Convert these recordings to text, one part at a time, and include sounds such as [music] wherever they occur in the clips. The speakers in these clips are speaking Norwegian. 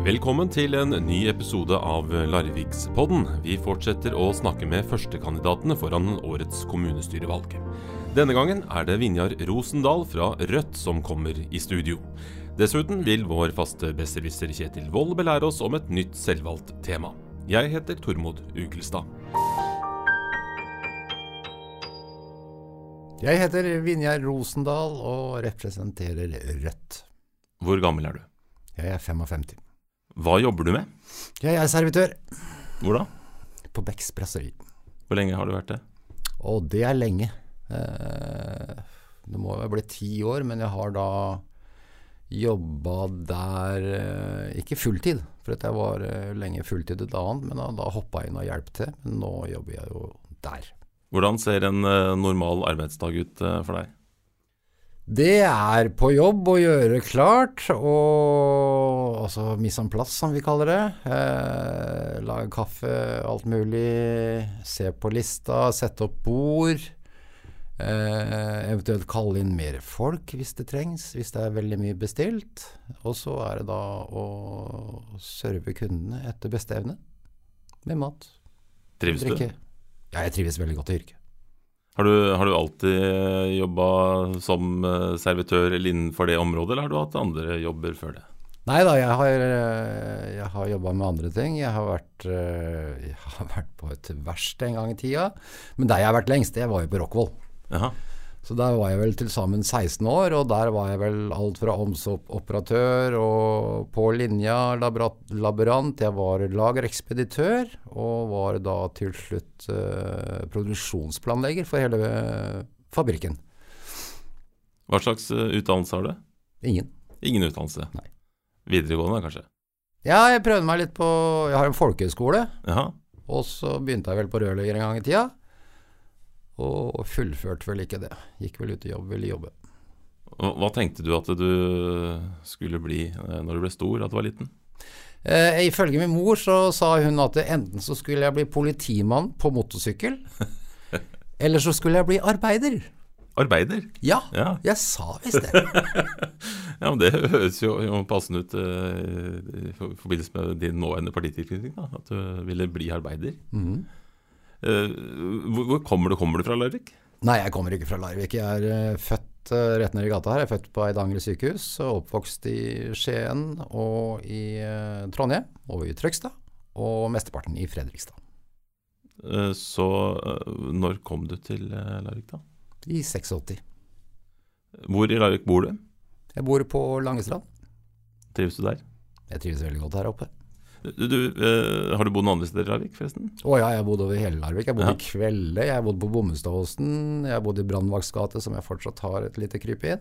Velkommen til en ny episode av Larvikspodden. Vi fortsetter å snakke med førstekandidatene foran årets kommunestyrevalg. Denne gangen er det Vinjar Rosendal fra Rødt som kommer i studio. Dessuten vil vår faste besserwisser Kjetil Wold belære oss om et nytt selvvalgt tema. Jeg heter Tormod Ugelstad. Jeg heter Vinjar Rosendal og representerer Rødt. Hvor gammel er du? Jeg er 55. Hva jobber du med? Jeg er servitør Hvor da? på Becks Brasseri. Hvor lenge har du vært det? Å, det er lenge. Eh, Det må jo bli ti år, men jeg har da jobba der eh, Ikke fulltid, for jeg var eh, lenge fulltid et annet, men da, da hoppa jeg inn og hjalp til. Men nå jobber jeg jo der. Hvordan ser en normal arbeidsdag ut for deg? Det er på jobb å gjøre klart, og altså mise en plass, som vi kaller det. Eh, lage kaffe, alt mulig. Se på lista, sette opp bord. Eh, eventuelt kalle inn mer folk hvis det trengs, hvis det er veldig mye bestilt. Og så er det da å serve kundene etter beste evne. Med mat. Trives du? Ja, jeg trives veldig godt i yrket. Har du, har du alltid jobba som eh, servitør eller innenfor det området, eller har du hatt andre jobber før det? Nei da, jeg har, eh, jeg har jobba med andre ting. Jeg har, vært, eh, jeg har vært på et verksted en gang i tida. Men der jeg har vært lengst, det var jo på Rockwool. Jaha. Så der var jeg vel til sammen 16 år, og der var jeg vel alt fra omsorgsoperatør og på linja laborant. Jeg var lagerekspeditør, og var da til slutt eh, produksjonsplanlegger for hele eh, fabrikken. Hva slags eh, utdannelse har du? Ingen. Ingen utdannelse? Nei. Videregående, kanskje? Ja, jeg prøvde meg litt på Jeg har en folkehøyskole. Og så begynte jeg vel på rørlegger en gang i tida. Og fullførte vel ikke det. Gikk vel ut i jobb, ville jobbe. Hva tenkte du at du skulle bli eh, når du ble stor, at du var liten? Eh, ifølge min mor så sa hun at enten så skulle jeg bli politimann på motorsykkel, [laughs] eller så skulle jeg bli arbeider. Arbeider? Ja, Ja. jeg sa visst det. [laughs] Ja, men Det høres jo, jo passende ut eh, i forbindelse med din nåværende partitilknytning, at du ville bli arbeider. Mhm. Eh, hvor, hvor kommer du? Kommer du fra Larvik? Nei, jeg kommer ikke fra Larvik. Jeg er eh, født eh, rett ned i gata her. Jeg er født på Eidanger sykehus, oppvokst i Skien og i Trondheim og i Trøgstad. Og mesteparten i Fredrikstad. Så når kom du til Larvik, da? I 86. Hvor i Larvik bor du? Jeg bor på Langestrand. Trives du der? Jeg trives veldig godt her oppe. Du, du, uh, har du bodd noen andre steder i Larvik, forresten? Å ja, jeg har bodd over hele Larvik. Jeg bodde Ja. i Kvelde, jeg har bodd på Bommestadåsen, jeg har bodd i Brannvakts gate, som jeg fortsatt har et lite kryp inn.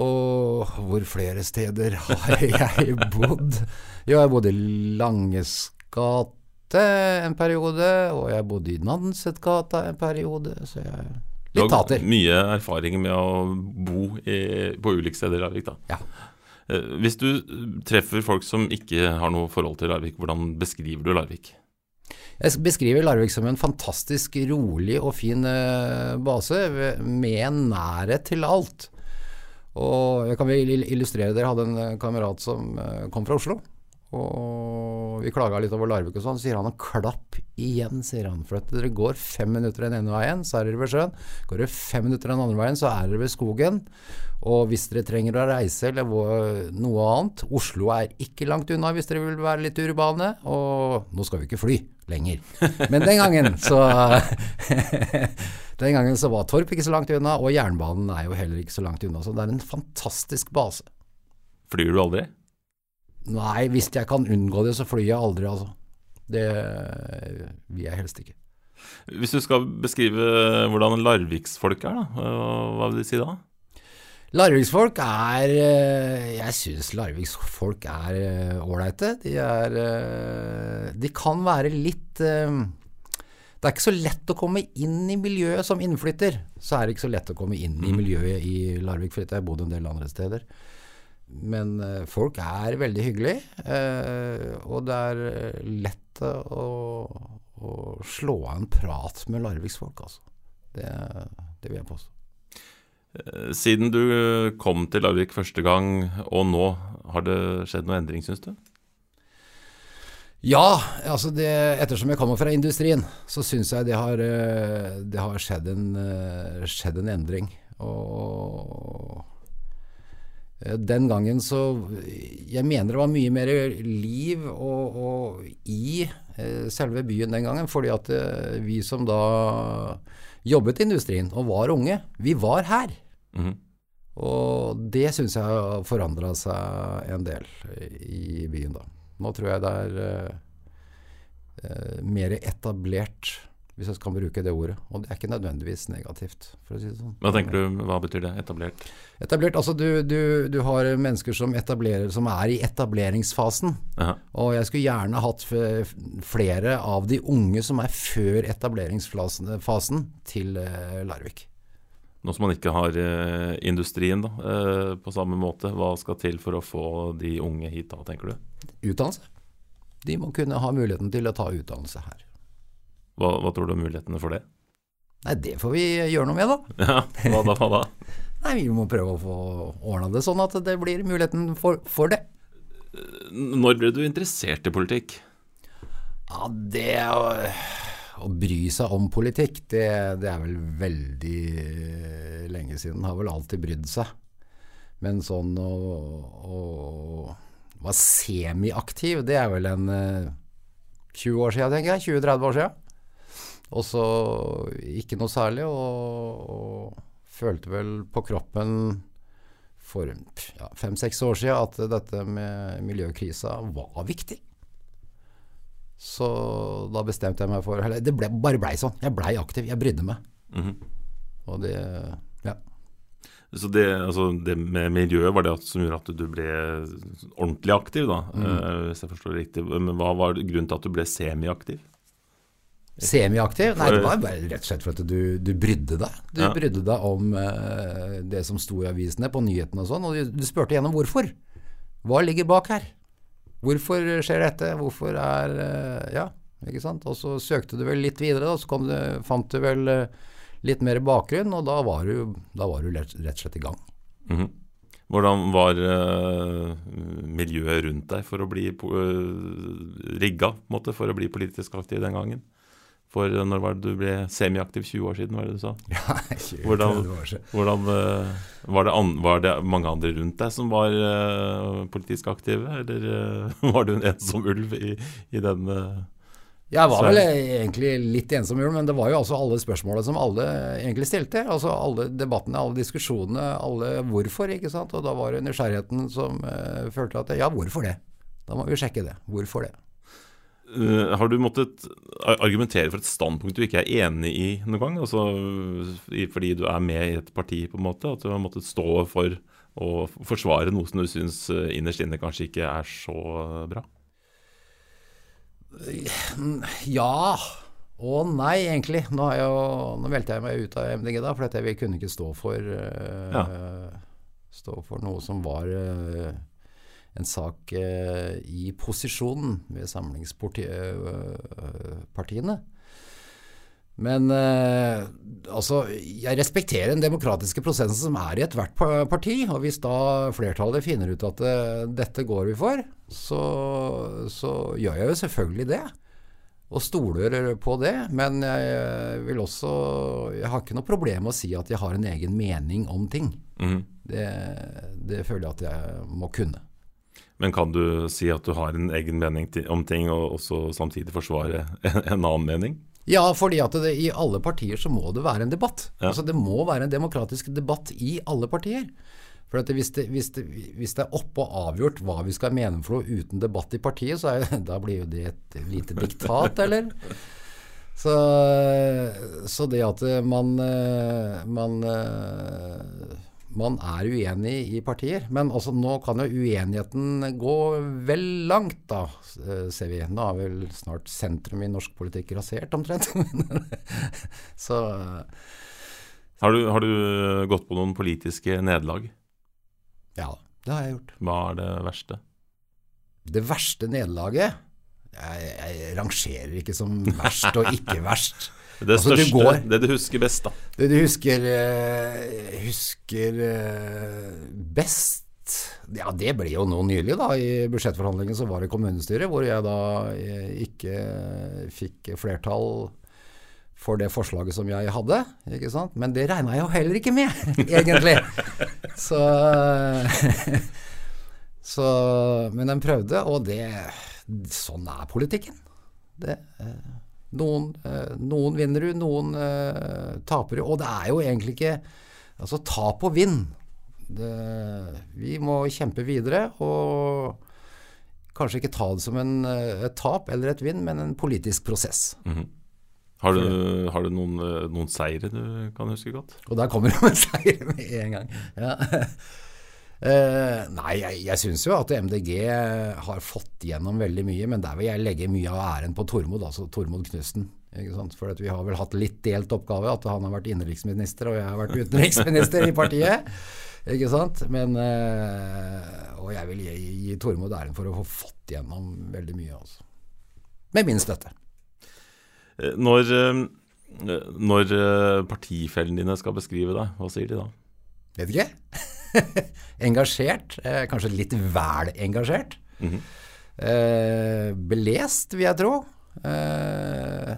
Og hvor flere steder har [laughs] jeg bodd? Jo, jeg bodde i Langes gate en periode, og jeg bodde i Nansetgata en periode, så jeg Du Litt har tater. mye erfaring med å bo i, på ulike steder i Larvik, da. Ja. Eh, Hvis du treffer folk som ikke har noe forhold til Larvik, hvordan beskriver du Larvik? Jeg beskriver Larvik som en fantastisk rolig og fin eh, base med nærhet til alt. Og jeg kan vel illustrere Dere hadde en eh, kamerat som eh, kom fra Oslo. Og vi klaga litt over Larvik og sånn. Så sier han klapp igjen, sier han. For at dere går fem minutter den ene veien, så er dere ved sjøen. Går dere fem minutter den andre veien, så er dere ved skogen. Og hvis dere trenger å reise eller noe annet Oslo er ikke langt unna hvis dere vil være litt urbane. Og nå skal vi ikke fly lenger. Men den gangen så [laughs] Den gangen så var Torp ikke så langt unna, og jernbanen er jo heller ikke så langt unna. Så det er en fantastisk base. Flyr du aldri? Nei, hvis jeg kan unngå det, så flyr jeg aldri, altså. Det vil jeg helst ikke. Hvis du skal beskrive hvordan larviksfolk er, da, hva- vil du si da? Larviksfolk er eh, Jeg syns larviksfolk er eh, ålreite. De er eh, De kan være litt Det er ikke så lett å komme inn i miljøet som innflytter. Så er det ikke så lett å komme inn i miljøet i Larvik, for jeg har bodd en del andre steder. Men eh, folk er veldig hyggelige, eh, og det er eh, lett å, å slå av en prat med larviksfolk, altså. Det, det vil jeg påstå. Siden du kom til Larvik første gang, og nå, Har det skjedd noe endring, syns du? Ja, altså det, ettersom jeg kommer fra industrien, så syns jeg det har, det har skjedd, en, skjedd, en, endring. Og den gangen så Jeg mener det var mye mer liv og, og i selve byen den gangen. Fordi at vi som da jobbet i industrien og var unge, vi var her. Mm. Og det syns jeg har forandra seg en del i byen, da. Nå tror jeg det er eh, mer etablert, hvis jeg kan bruke det ordet. Og det er ikke nødvendigvis negativt, for å si det sånn. Hva tenker du, hva betyr det, etablert? Etablert, altså du, du, du har mennesker som etablerer, som er i etableringsfasen. Aha. Og jeg skulle gjerne hatt flere av de unge som er før etableringsfasen til uh, Larvik. Nå som man ikke har eh, industrien da, eh, på samme måte, hva skal til for å få de unge hit da, tenker du? Utdannelse. De må kunne ha muligheten til å ta utdannelse her. Hva, hva tror du er mulighetene for det? Nei, Det får vi gjøre noe med, da. [laughs] Ja, Hva da? Hva da? [laughs] Nei, Vi må prøve å få ordna det sånn at det blir muligheten for, for det. Når ble du interessert i politikk? Ja, det å, å bry seg om politikk, det, det, er vel veldig lenge siden. Har vel alltid brydd seg. Men sånn å, å være semiaktiv, det er vel en 20 eh, år siden, tenker jeg. 20-30 år siden. Og så ikke noe særlig, og, og følte vel på kroppen for ja, fem-seks år siden at dette med miljøkrisa var viktig. Så da bestemte jeg meg for Eller det ble, bare blei sånn. Jeg blei aktiv. Jeg brydde meg. Mm -hmm. Og det så det, altså det, med miljøet var det som gjorde at du ble ordentlig aktiv, da, mm. hvis jeg forstår det riktig. Men hva var grunnen til at du ble semiaktiv? Semiaktiv? Nei, det var bare rett og slett for at du, du brydde deg. Du ja. brydde deg om uh, det som sto i avisene, på nyhetene og sånn, og du, du spurte gjennom hvorfor. Hva ligger bak her? Hvorfor skjer dette? Hvorfor er uh, Ja, ikke sant. Og så søkte du vel litt videre, da, så du, fant du vel uh, litt mer bakgrunn, og da var du, da var du rett, og slett i gang. Mm -hmm. Hvordan var miljøet rundt deg for å bli rigga for å bli politisk aktiv den gangen? For uh, når var det du ble semiaktiv? 20 år siden, var det du sa? [laughs] Ja, 20 hvordan, hvordan uh, var, det an, var, det mange andre rundt deg som var politisk aktive, eller [laughs] var du en ensom ulv i, i den jeg var vel egentlig litt ensom ulv, men det var jo altså alle spørsmålene som alle egentlig stilte. Altså alle debattene, alle diskusjonene, alle hvorfor, ikke sant. Og da var det nysgjerrigheten som uh, følte at ja, hvorfor det? Da må vi sjekke det. Hvorfor det? Uh, har du måttet argumentere for et standpunkt du ikke er enig i noen gang? Altså fordi du er med i et parti, på en måte? At du har måttet stå for å forsvare noe som du syns eh, innerst inne kanskje ikke er så bra? Ja og nei, egentlig. Nå, jo, nå velte jeg meg ut av MDG da, for jeg kunne ikke stå for, uh, ja. stå for noe som var uh, en sak eh, i posisjonen ved samlingspartiene. Men eh, altså, jeg respekterer den demokratiske prosessen som er i ethvert parti. Og hvis da flertallet finner ut at det, dette går vi for, så, så, gjør jeg jo selvfølgelig det. Og stoler på det. Men jeg vil også Jeg har ikke noe problem med å si at jeg har en egen mening om ting. Mm. Det, det føler jeg at jeg må kunne. Men kan du si at du har en egen mening om ting, og også samtidig forsvare en, en annen mening? Ja, fordi at det, i alle partier så må det være en debatt. Ja. Altså Det må være en demokratisk debatt i alle partier. For hvis det, hvis, det, hvis, det, er oppe og avgjort hva vi skal mene for noe uten debatt i partiet, så er, [laughs] da blir jo det et lite diktat, eller? Så, så det at man, man man er uenig i partier. Men altså, nå kan jo uenigheten gå vel langt, da, eh, ser vi. Nå er vel snart sentrum i norsk politikk rasert, omtrent. [laughs] Så har du, har du, gått på noen politiske nederlag? Ja, det har jeg gjort. Hva er det verste? Det verste nederlaget? Jeg, jeg rangerer ikke som verst og ikke verst. Det altså, største, går, det du husker best, da? Det du husker, uh, husker uh, best Ja, det ble jo noe nylig, da. I budsjettforhandlingene så var det kommunestyret, hvor jeg da eh, ikke fikk flertall for det forslaget som jeg hadde. ikke sant? Men det regna jeg jo heller ikke med, [laughs] egentlig. Så, [laughs] så Men de prøvde, og det Sånn er politikken. Det, eh, noen, eh, noen vinner du, noen uh, taper du. Og det er jo egentlig ikke Altså, tap og vinn. Det, vi må kjempe videre, og kanskje ikke ta det som en, et tap eller et vinn, men en politisk prosess. Mm -hmm. Har du, har du noen, noen, seire du kan huske godt? Og der kommer det en seier med en gang. Ja. [laughs] Uh, nei, jeg, jeg syns jo at MDG har fått gjennom veldig mye, men der vil jeg legge mye av æren på Tormod, altså Tormod Knutsen. For vi har vel hatt litt delt oppgave, at han har vært innenriksminister og jeg har vært utenriksminister i partiet. Ikke sant? Men, uh, og jeg vil gi, gi Tormod æren for å få fått gjennom veldig mye. Altså. Med min støtte. Eh, når, når partifellene dine skal beskrive deg, hva sier de da? Vet ikke. [laughs] [laughs] engasjert. Eh, kanskje litt vel engasjert. Mm -hmm. eh, belest, vil jeg tro. Eh,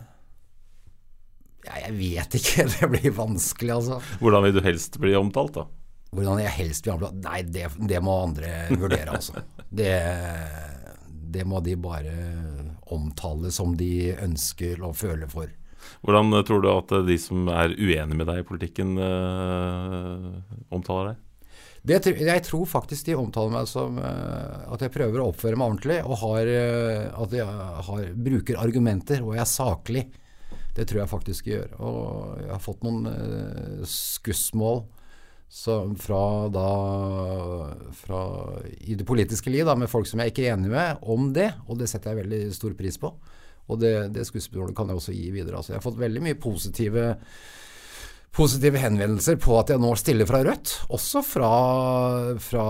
ja, jeg vet ikke. [laughs] Det blir vanskelig, altså. Hvordan vil du helst bli omtalt, da? Hvordan jeg helst blir omtalt? Nei, det, det må andre vurdere, altså. Det, det, må de bare omtale som de ønsker og føler for. Hvordan tror du at de som er uenige med deg i politikken, øh, omtaler deg? Det, jeg tror faktisk de omtaler meg som uh, at jeg prøver å oppføre meg ordentlig, og har, uh, at jeg har, bruker argumenter, og jeg er saklig. Det tror jeg faktisk jeg gjør. Og jeg har fått noen uh, skussmål fra da fra, i det politiske liv da, med folk som jeg ikke er enig med, om det. Og det setter jeg veldig stor pris på. Og det, det skussmålet kan jeg også gi videre. Altså, jeg har fått veldig mye positive positive henvendelser på at jeg nå stiller fra Rødt. Også fra, fra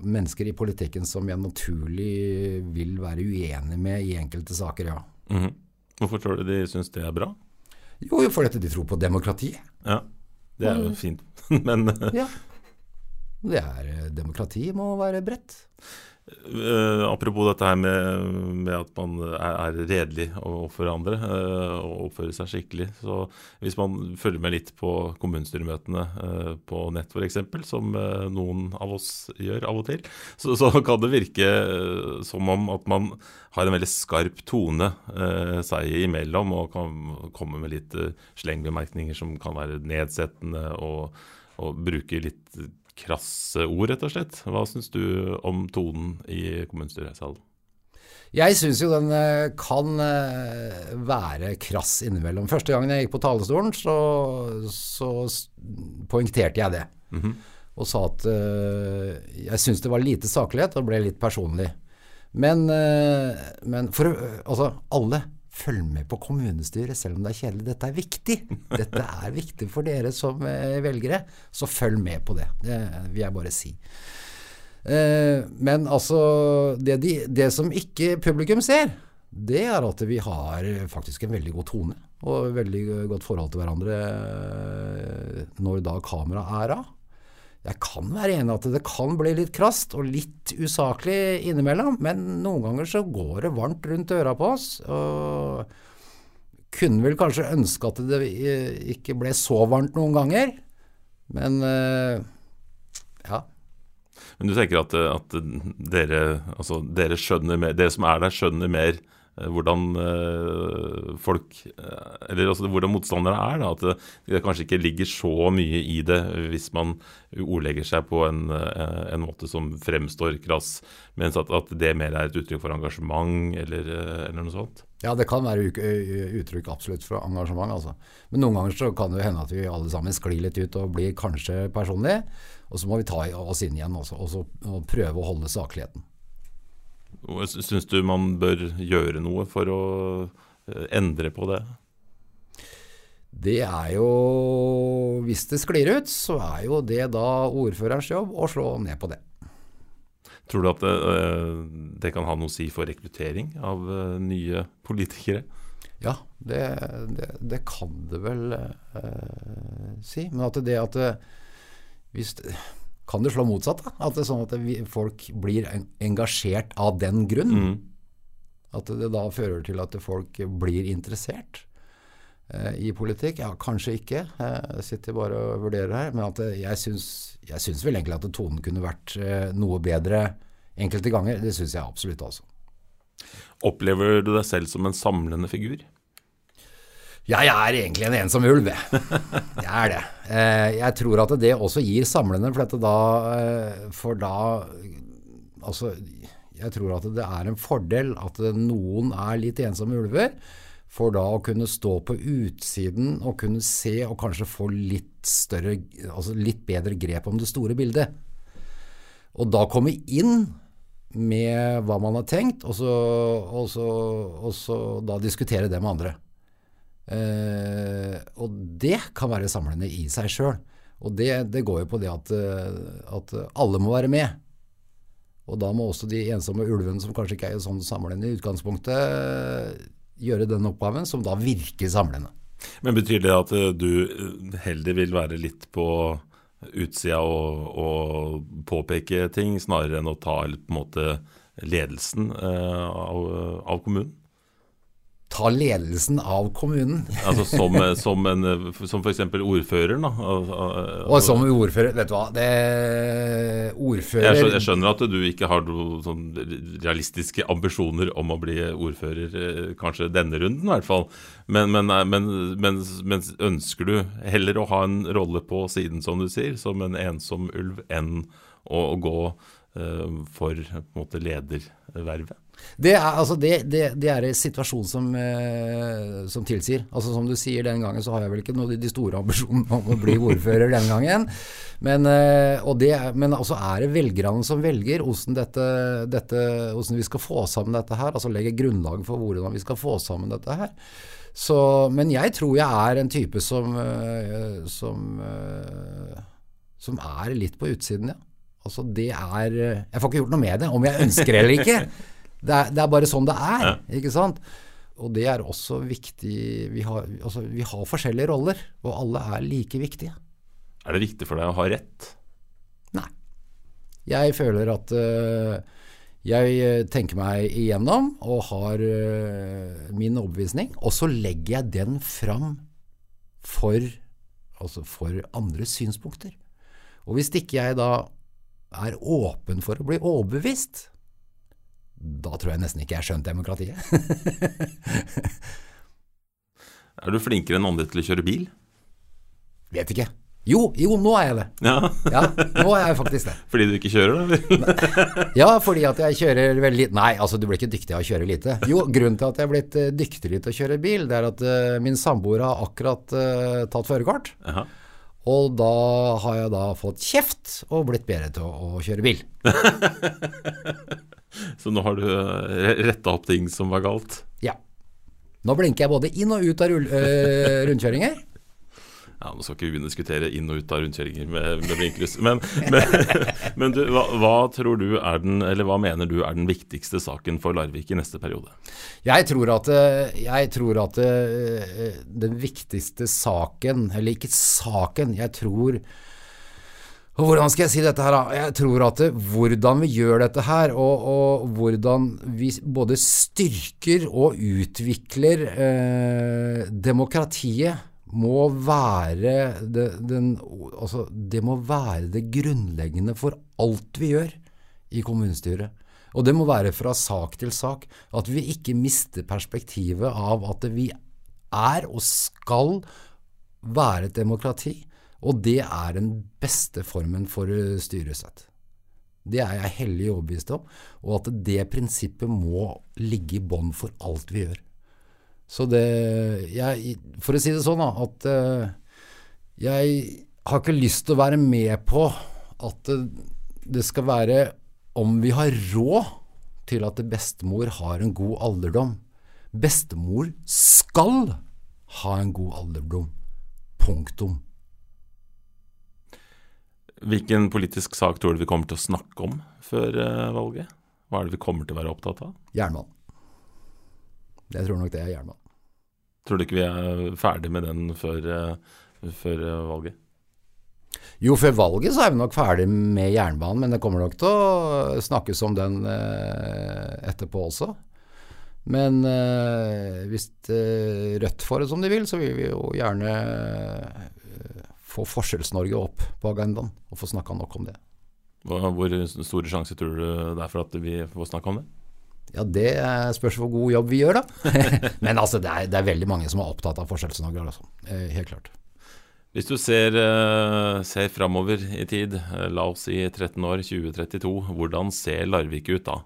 mennesker i politikken som jeg naturlig vil være uenig med i enkelte saker, ja. Mm -hmm. Hvorfor tror du de syns det er bra? Jo, fordi de tror på demokrati. Ja, det er jo fint, [laughs] men Ja. Det er, demokrati må være bredt. Uh, apropos dette her med, med at man er, redelig overfor andre uh, og oppfører seg skikkelig. Så hvis man følger med litt på kommunestyremøtene uh, på nett f.eks., som noen av oss gjør av og til, så, så kan det virke som om at man har en veldig skarp tone seg imellom og kan komme med litt slengbemerkninger som kan være nedsettende og, og bruke litt krasse ord, rett og slett. Hva syns du om tonen i kommunestyresalen? Jeg syns jo den eh, kan eh, være krass innimellom. Første gangen jeg gikk på talerstolen, så, så poengterte jeg det. Mm -hmm. Og sa at uh, jeg syns det var lite saklighet, og ble litt personlig. Men, uh, men for altså, alle følg med på kommunestyret, selv om det er kjedelig. Dette er viktig. [laughs] Dette er viktig for dere som eh, velgere, så følg med på det. Det vil jeg bare si. Eh, men altså det, de, det, som ikke publikum ser, det er at vi har faktisk en veldig god tone og veldig godt forhold til hverandre eh, når da kameraet er av. Jeg kan være enig at det kan bli litt krast og litt usaklig innimellom, men noen ganger så går det varmt rundt øra på oss. og kunne vel kanskje ønske at det ikke ble så varmt noen ganger, men eh, ja. Men du tenker at, at dere, altså dere, mer, dere som er der, skjønner mer hvordan eh, folk eh, Eller altså hvordan motstandere er. Da, at det, kanskje ikke ligger så mye i det hvis man ordlegger seg på en, en måte som fremstår krass, mens at, at, det mer er et uttrykk for engasjement eller, eller noe sånt. Ja, det kan være uttrykk absolutt for engasjement. Altså. Men noen ganger så kan det hende at vi alle sammen sklir litt ut og blir kanskje personlige. Og så må vi ta oss inn igjen også, og, så, og prøve å holde sakligheten. Syns du man bør gjøre noe for å eh, endre på det? Det er jo Hvis det sklir ut, så er jo det da ordførerens jobb å slå ned på det. Tror du at det, eh, det kan ha noe å si for rekruttering av eh, nye politikere? Ja, det, det, det kan det vel eh, si. Men at det at hvis kan det slå motsatt. Da? At det er sånn at vi, folk blir engasjert av den grunn. Mm. At det da fører til at folk blir interessert eh, i politikk. Ja, kanskje ikke. Jeg sitter bare og vurderer her. Men at jeg syns, jeg syns vel egentlig at tonen kunne vært eh, noe bedre enkelte ganger. Det syns jeg absolutt altså. Opplever du deg selv som en samlende figur? Ja, jeg er egentlig en ensom ulv, jeg. [laughs] Jeg er det. Eh, jeg tror at det også gir samlende, for, da, eh, for da Altså, jeg tror at det er en fordel at noen er litt ensomme ulver. For da å kunne stå på utsiden og kunne se og kanskje få litt større, altså litt bedre grep om det store bildet. Og da komme inn med hva man har tenkt, og så, og så, og så da diskutere det med andre. Eh, og det kan være samlende i seg sjøl. Og det, det, går jo på det at, eh, at, alle må være med. Og da må også de ensomme ulvene, som kanskje ikke er sånn samlende i utgangspunktet, gjøre den oppgaven som da virker samlende. Men betyr det at eh, du heller vil være litt på utsida og, og påpeke ting, snarere enn å ta på en måte ledelsen eh, av, av kommunen? Ta ledelsen av kommunen. [laughs] altså Som, som, en, som f.eks. ordføreren? da? Og som ordfører, vet du hva det, Ordfører jeg skjønner, at du ikke har noen sånn realistiske ambisjoner om å bli ordfører, eh, kanskje denne runden i hvert fall. Men, men, men, men, men ønsker du heller å ha en rolle på siden, som du sier, som en ensom ulv, enn å, å gå uh, for på en måte ledervervet? Det er, altså det, det, det er en situasjon som, eh, som, tilsier. Altså Som du sier, den gangen så har jeg vel ikke noe, de store ambisjonene om å bli [laughs] ordfører den gangen. Men, eh, det, men altså er det velgerne som velger hvordan, dette, dette, hvordan vi skal få sammen dette her. Altså legge grunnlaget for hvordan vi skal få sammen dette her. Så, men jeg tror jeg er en type som, eh, som, eh, som er litt på utsiden, ja. Altså det er Jeg får ikke gjort noe med det, om jeg ønsker det eller ikke. [laughs] Det er, det er bare sånn det er, ja. ikke sant? Og det er også viktig vi har, altså, vi har, forskjellige roller, og alle er like viktige. Er det viktig for deg å ha rett? Nei. Jeg føler at uh, jeg eh, tenker meg igjennom og har uh, min overbevisning, og så legger jeg den fram for, altså for andres synspunkter. Og hvis ikke jeg da er åpen for å bli overbevist, da tror jeg nesten ikke jeg har skjønt demokratiet. [laughs] er du flinkere enn andre til å kjøre bil? Vet ikke. Jo, jo, nå er jeg det. Ja. [laughs] ja nå er jeg faktisk det. Fordi du ikke kjører, da? [laughs] ja, fordi at jeg kjører veldig lite. Nei, altså du blir ikke dyktig av å kjøre lite. Jo, grunnen til at jeg er blitt uh, dyktigere til å kjøre bil, det er at uh, min samboer har akkurat uh, tatt førerkort. Og da har jeg da fått kjeft og blitt bedre til å, å kjøre bil. [laughs] Så nå har du eh, retta opp ting som var galt? Ja. Nå blinker jeg både inn og ut av øh, rundkjøringer. Ja, Nå skal ikke vi diskutere inn og ut av rundkjøringer med, med blinklys. Men, men, [laughs] men du, hva, hva, tror du er den, eller hva mener du er den viktigste saken for Larvik i neste periode? Jeg tror at, jeg tror at den viktigste saken, eller ikke saken, jeg tror og hvordan skal jeg si dette her, da? Jeg tror at det, hvordan vi gjør dette her, og, og, hvordan vi både styrker og utvikler eh, demokratiet, må være det, den, altså, det må være det grunnleggende for alt vi gjør i kommunestyret. Og det må være fra sak til sak. At vi ikke mister perspektivet av at vi er og skal være et demokrati. Og det er den beste formen for styresett. Det er jeg hellig overbevist om, og at det prinsippet må ligge i bånn for alt vi gjør. Så det jeg, For å si det sånn, da, at uh, jeg har ikke lyst til å være med på at det, skal være om vi har råd til at bestemor har en god alderdom. Bestemor skal ha en god alderdom. Punktum. Hvilken politisk sak tror du vi kommer til å snakke om før uh, valget? Hva er det vi kommer til å være opptatt av? Jernbanen. Jeg tror nok det er jernbanen. Tror du ikke vi er ferdig med den før, uh, før uh, valget? Jo, før valget så er vi nok ferdig med jernbanen, men det kommer nok til å snakkes om den eh, etterpå også. Men eh, hvis eh, Rødt får det som de vil, så vil vi jo gjerne eh, få Forskjells-Norge opp på agendaen og få snakka nok om det. Hvor store sjanser tror du det er for at vi får snakke om det? Ja, Det eh, spørs hvor god jobb vi gjør, da. [laughs] Men altså, det er, det er, veldig mange som er opptatt av Forskjells-Norge. Altså. Eh, helt klart. Hvis du ser, uh, ser framover i tid, la oss si 13 år, 2032, hvordan ser Larvik ut da?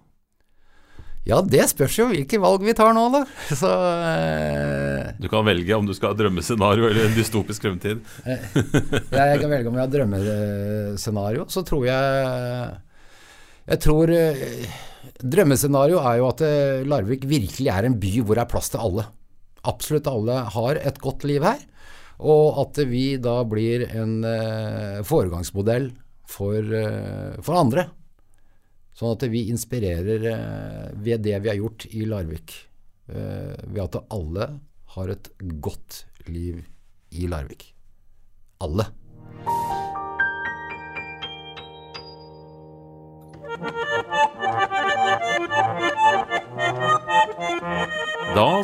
Ja, det spørs jo hvilke valg vi tar nå, da. [laughs] Så, eh, du kan velge om du skal ha drømmescenario eller en dystopisk fremtid. ja, jeg kan velge om jeg har drømmescenario. Så tror jeg Jeg tror uh, Drømmescenario er jo at Larvik virkelig er en by hvor det er plass til alle. Absolutt alle har et godt liv her. Og at vi da blir en uh, foregangsmodell for, uh, for, andre. Sånn at vi inspirerer ved det vi har gjort i Larvik. ved at alle har et godt liv i Larvik. Alle.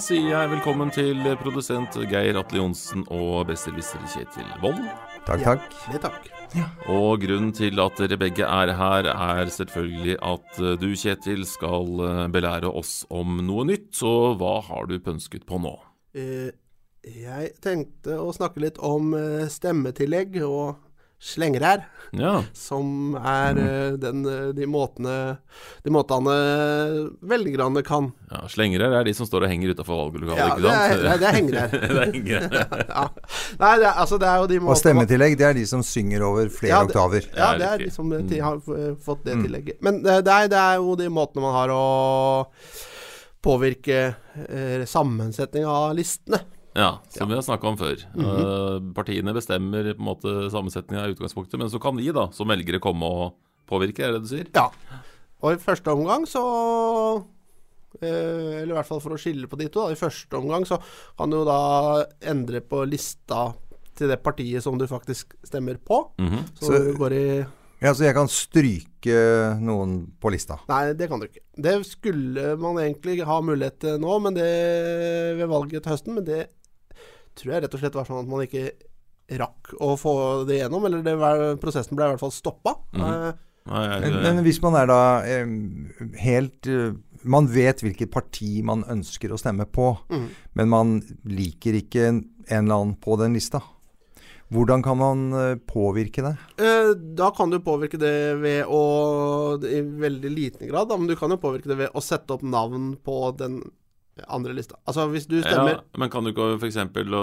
Sier jeg velkommen til produsent Geir Atle Johnsen og besserwisser Kjetil Wold. Takk, takk. Det takk. Ja. Og grunnen til at dere begge er her, er selvfølgelig at du, Kjetil, skal eh, belære oss om noe nytt. Så hva har du pønsket på nå? Eh, jeg tenkte å snakke litt om eh, stemmetillegg og slengreir. Ja. Som er uh, den, eh, de måtene De måtene velgerne kan Ja, Slengreir er de som står og henger utafor valglokalet, ja, ikke sant? Det er, det er [laughs] hengere. [laughs] ja. Nei, det er, altså, det er jo de måtene Og stemmetillegg, det er de som synger over flere ja, det, oktaver. Ja, det er de som de har fått det mm. tillegget. Men det er, det er jo de måtene man har å påvirke eh, sammensetning av listene. Ja, som ja. vi har snakka om før. Mm -hmm. partiene bestemmer på en måte sammensetninga i utgangspunktet, men så kan vi da, som velgere, komme og påvirke, er det du sier? Ja. Og i første omgang så uh, Eller i hvert fall for å skille på de to, da, i første omgang så kan du da endre på lista til det partiet som du faktisk stemmer på. Mm -hmm. Så, så du går i ja, Så jeg kan stryke noen på lista? Nei, det kan du ikke. Det skulle man egentlig ha mulighet til nå men det ved valget til høsten, men det tror jeg rett og slett var sånn at man ikke rakk å få det gjennom. Eller det var, prosessen ble i hvert fall stoppa. Mm. Uh, men, men, hvis man er da eh, helt uh, Man vet hvilket parti man ønsker å stemme på, mm. men man liker ikke en, en eller annen på den lista. Hvordan kan man påvirke det? Eh, da kan du påvirke det ved å I veldig liten grad, da, men du kan jo påvirke det ved å sette opp navn på den andre lista. Altså hvis du stemmer ja, Men kan du ikke f.eks.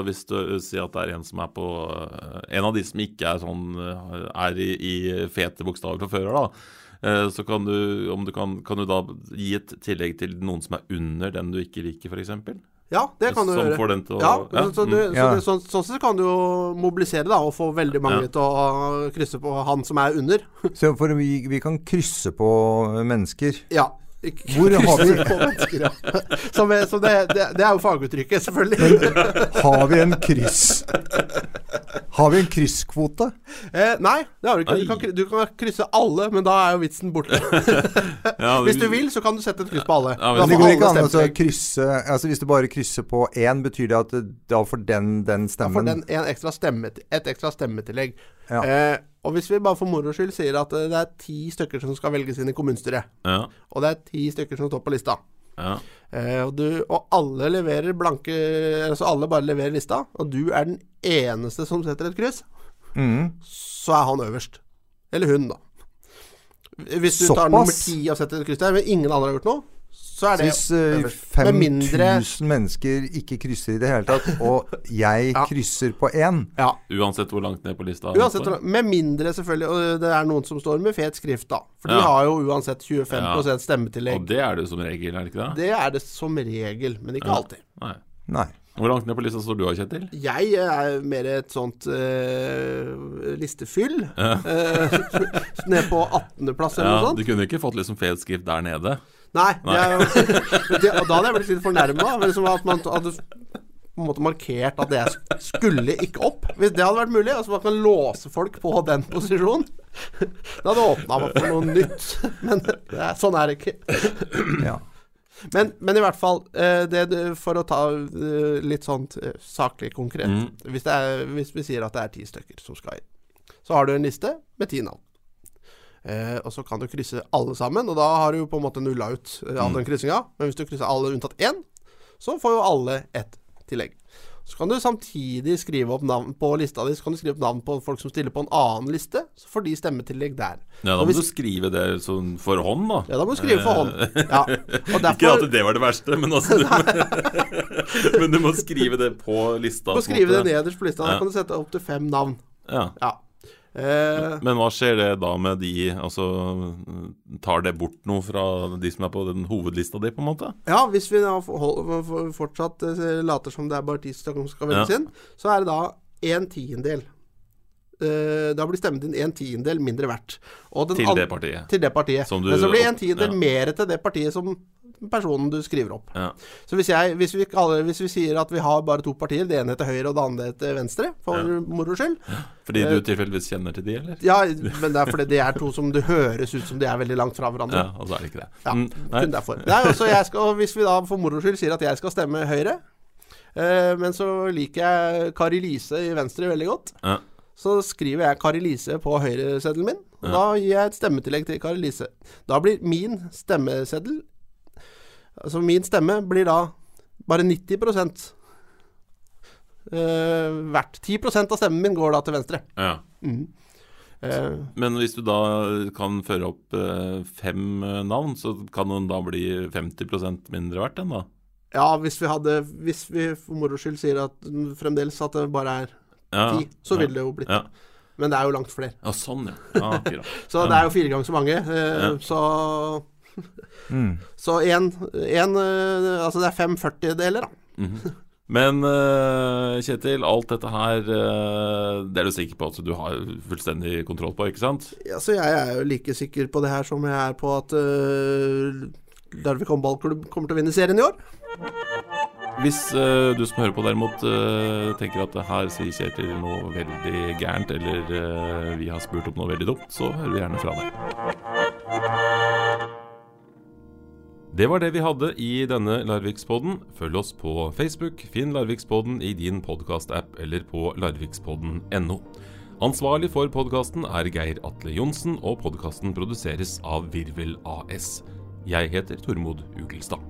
hvis du sier at det er en som er på eh, En av de som ikke er sånn eh, Er i, i fete bokstaver fra før av, da. Eh, så kan du, du kan, kan, du da gi et tillegg til noen som er under den du ikke liker, f.eks.? Ja, det kan du som gjøre. Får den til å, ja, ja. Så, du, mm. så det, sånn, sånn sett kan du jo mobilisere da, og få veldig mange ja. til å krysse på han som er under. [laughs] så for vi, vi kan krysse på mennesker? Ja. Hvor har vi. [laughs] Som er, som det, det, det, er jo faguttrykket, selvfølgelig. Har vi en kryss Har vi en krysskvote? Eh, nei, det har du ikke. Du kan, du kan, krysse alle, men da er jo vitsen borte. [laughs] ja, Hvis du vil, så kan du sette et kryss på alle. Ja, men det går ikke an å krysse altså Hvis du bare krysser på én, betyr det at da får den den stemmen Da får den ekstra stemme, et ekstra stemmetillegg. Ja. Eh, og hvis vi bare for moro skyld sier at det er ti stykker som skal velges inn i kommunestyret, ja. og det er ti stykker som står på lista, ja. eh, og, du, og, alle leverer blanke Altså alle bare leverer lista, og du er den eneste som setter et kryss, mm. så er han øverst. Eller hun, da. Hvis du Såpass? tar nummer ti og setter et kryss der, men ingen andre har gjort noe, så er det Hvis uh, 5000 mennesker ikke krysser i det hele tatt, [laughs] og jeg ja. krysser på én ja. Uansett hvor langt ned på lista? Uansett, med mindre selvfølgelig Og det er noen som står med fet skrift, da. For ja. de har jo uansett 25% ja. stemmetillegg. Og det er det som regel, er det ikke det? Det er det som regel, men ikke alltid. Nei. Nei. Hvor langt ned på lista står du, Kjetil? Jeg er mer et sånt uh, listefyll. Ja. Uh, [laughs] ned på 18.-plass eller ja, noe sånt. Du kunne ikke fått liksom fet skrift der nede? Nei. Nei. Jeg, da hadde jeg blitt litt fornærma. Liksom at man hadde på en måte markert at det skulle ikke opp. Hvis det hadde vært mulig, altså man kan låse folk på den posisjonen, det hadde åpna for noe nytt. Men er, sånn er det ikke. Ja. Men, men, i hvert fall, eh, det, for å ta eh, litt sånn saklig konkret mm. hvis, er, hvis, vi sier at det er ti stykker som skal inn, så har du en liste med ti navn. Eh, og så kan du krysse alle sammen, og da har du på en måte nulla ut all mm. den kryssinga. Men hvis du krysser alle unntatt én, så får jo alle ett tillegg. Så kan du samtidig skrive opp navn på lista di Så kan du skrive opp navn på folk som stiller på en annen liste. Så får de stemmetillegg der. Ja, Da må hvis, du skrive det sånn for hånd, da. Ja, da må du skrive for hånd. Eh, ja. [laughs] Derfor, Ikke at det var det verste, men altså du, [laughs] Men du må skrive det på lista. Du må skrive det nederst på lista. Da kan du sette opp til fem navn. Ja. ja. Eh, Men hva skjer det da med de Altså, tar det bort noe fra de som er på den hovedlista di, på en måte? Ja, hvis vi da fortsatt eh, later som det er bare de som skal velges ja. inn, så er det da en tiendedel. Eh, da blir stemmen din en tiendedel mindre verdt. til det partiet. Til det partiet. Du, Men så blir en tiendedel ja. mer til det partiet som personen du skriver opp. Ja. Så hvis, jeg, hvis, vi hvis, vi sier at vi har bare to partier, det ene heter høyre og det andre heter venstre, for ja. moro skyld Fordi du eh, tilfeldigvis kjenner til de, eller? Ja, [laughs] men det er fordi det er to som det høres ut som de er veldig langt fra hverandre. Ja, og så er det ikke det. Ja, mm, kun derfor. Nei, også skal, hvis vi da for moro skyld sier at jeg skal stemme Høyre, eh, men så liker jeg Kari Lise i Venstre veldig godt. Ja. Så skriver jeg Kari Lise på høyreseddelen min. Og ja. Da gir jeg et stemmetillegg til Kari Lise. Da blir min stemmeseddel Altså min stemme blir da bare 90 uh, verdt. 10% av stemmen min går da til venstre. Ja. Mm. Uh, Men hvis du da kan føre opp uh, fem navn, så kan den da bli 50% mindre verdt enn da? Ja, hvis vi hadde Hvis vi for moro skyld sier at fremdeles at det bare er ti, ja, så ville det jo blitt ja. Men det er jo langt flere. Ja, sånn, ja. Ah, [laughs] så det er jo fire ganger så mange. Så Mm. [laughs] Så én eh, Altså det er fem førtideler, da. Mm Men uh, Kjetil, alt dette her uh, Det er du sikker på at du har fullstendig kontroll på, ikke sant? Ja, så jeg er jo like sikker på det her som jeg er på at uh, Larvik håndballklubb kommer til å vinne serien i år. Hvis uh, du som hører på derimot uh, tenker at her sier Kjetil noe veldig gærent, eller uh, vi har spurt opp noe veldig dumt, så hører vi gjerne fra deg. Det var det vi hadde i denne Larvikspodden. Følg oss på Facebook. Finn Larvikspodden i din podkastapp eller på larvikspodden.no. Ansvarlig for podkasten er Geir Atle Johnsen, og podkasten produseres av Virvel AS. Jeg heter Tormod Ugelstad.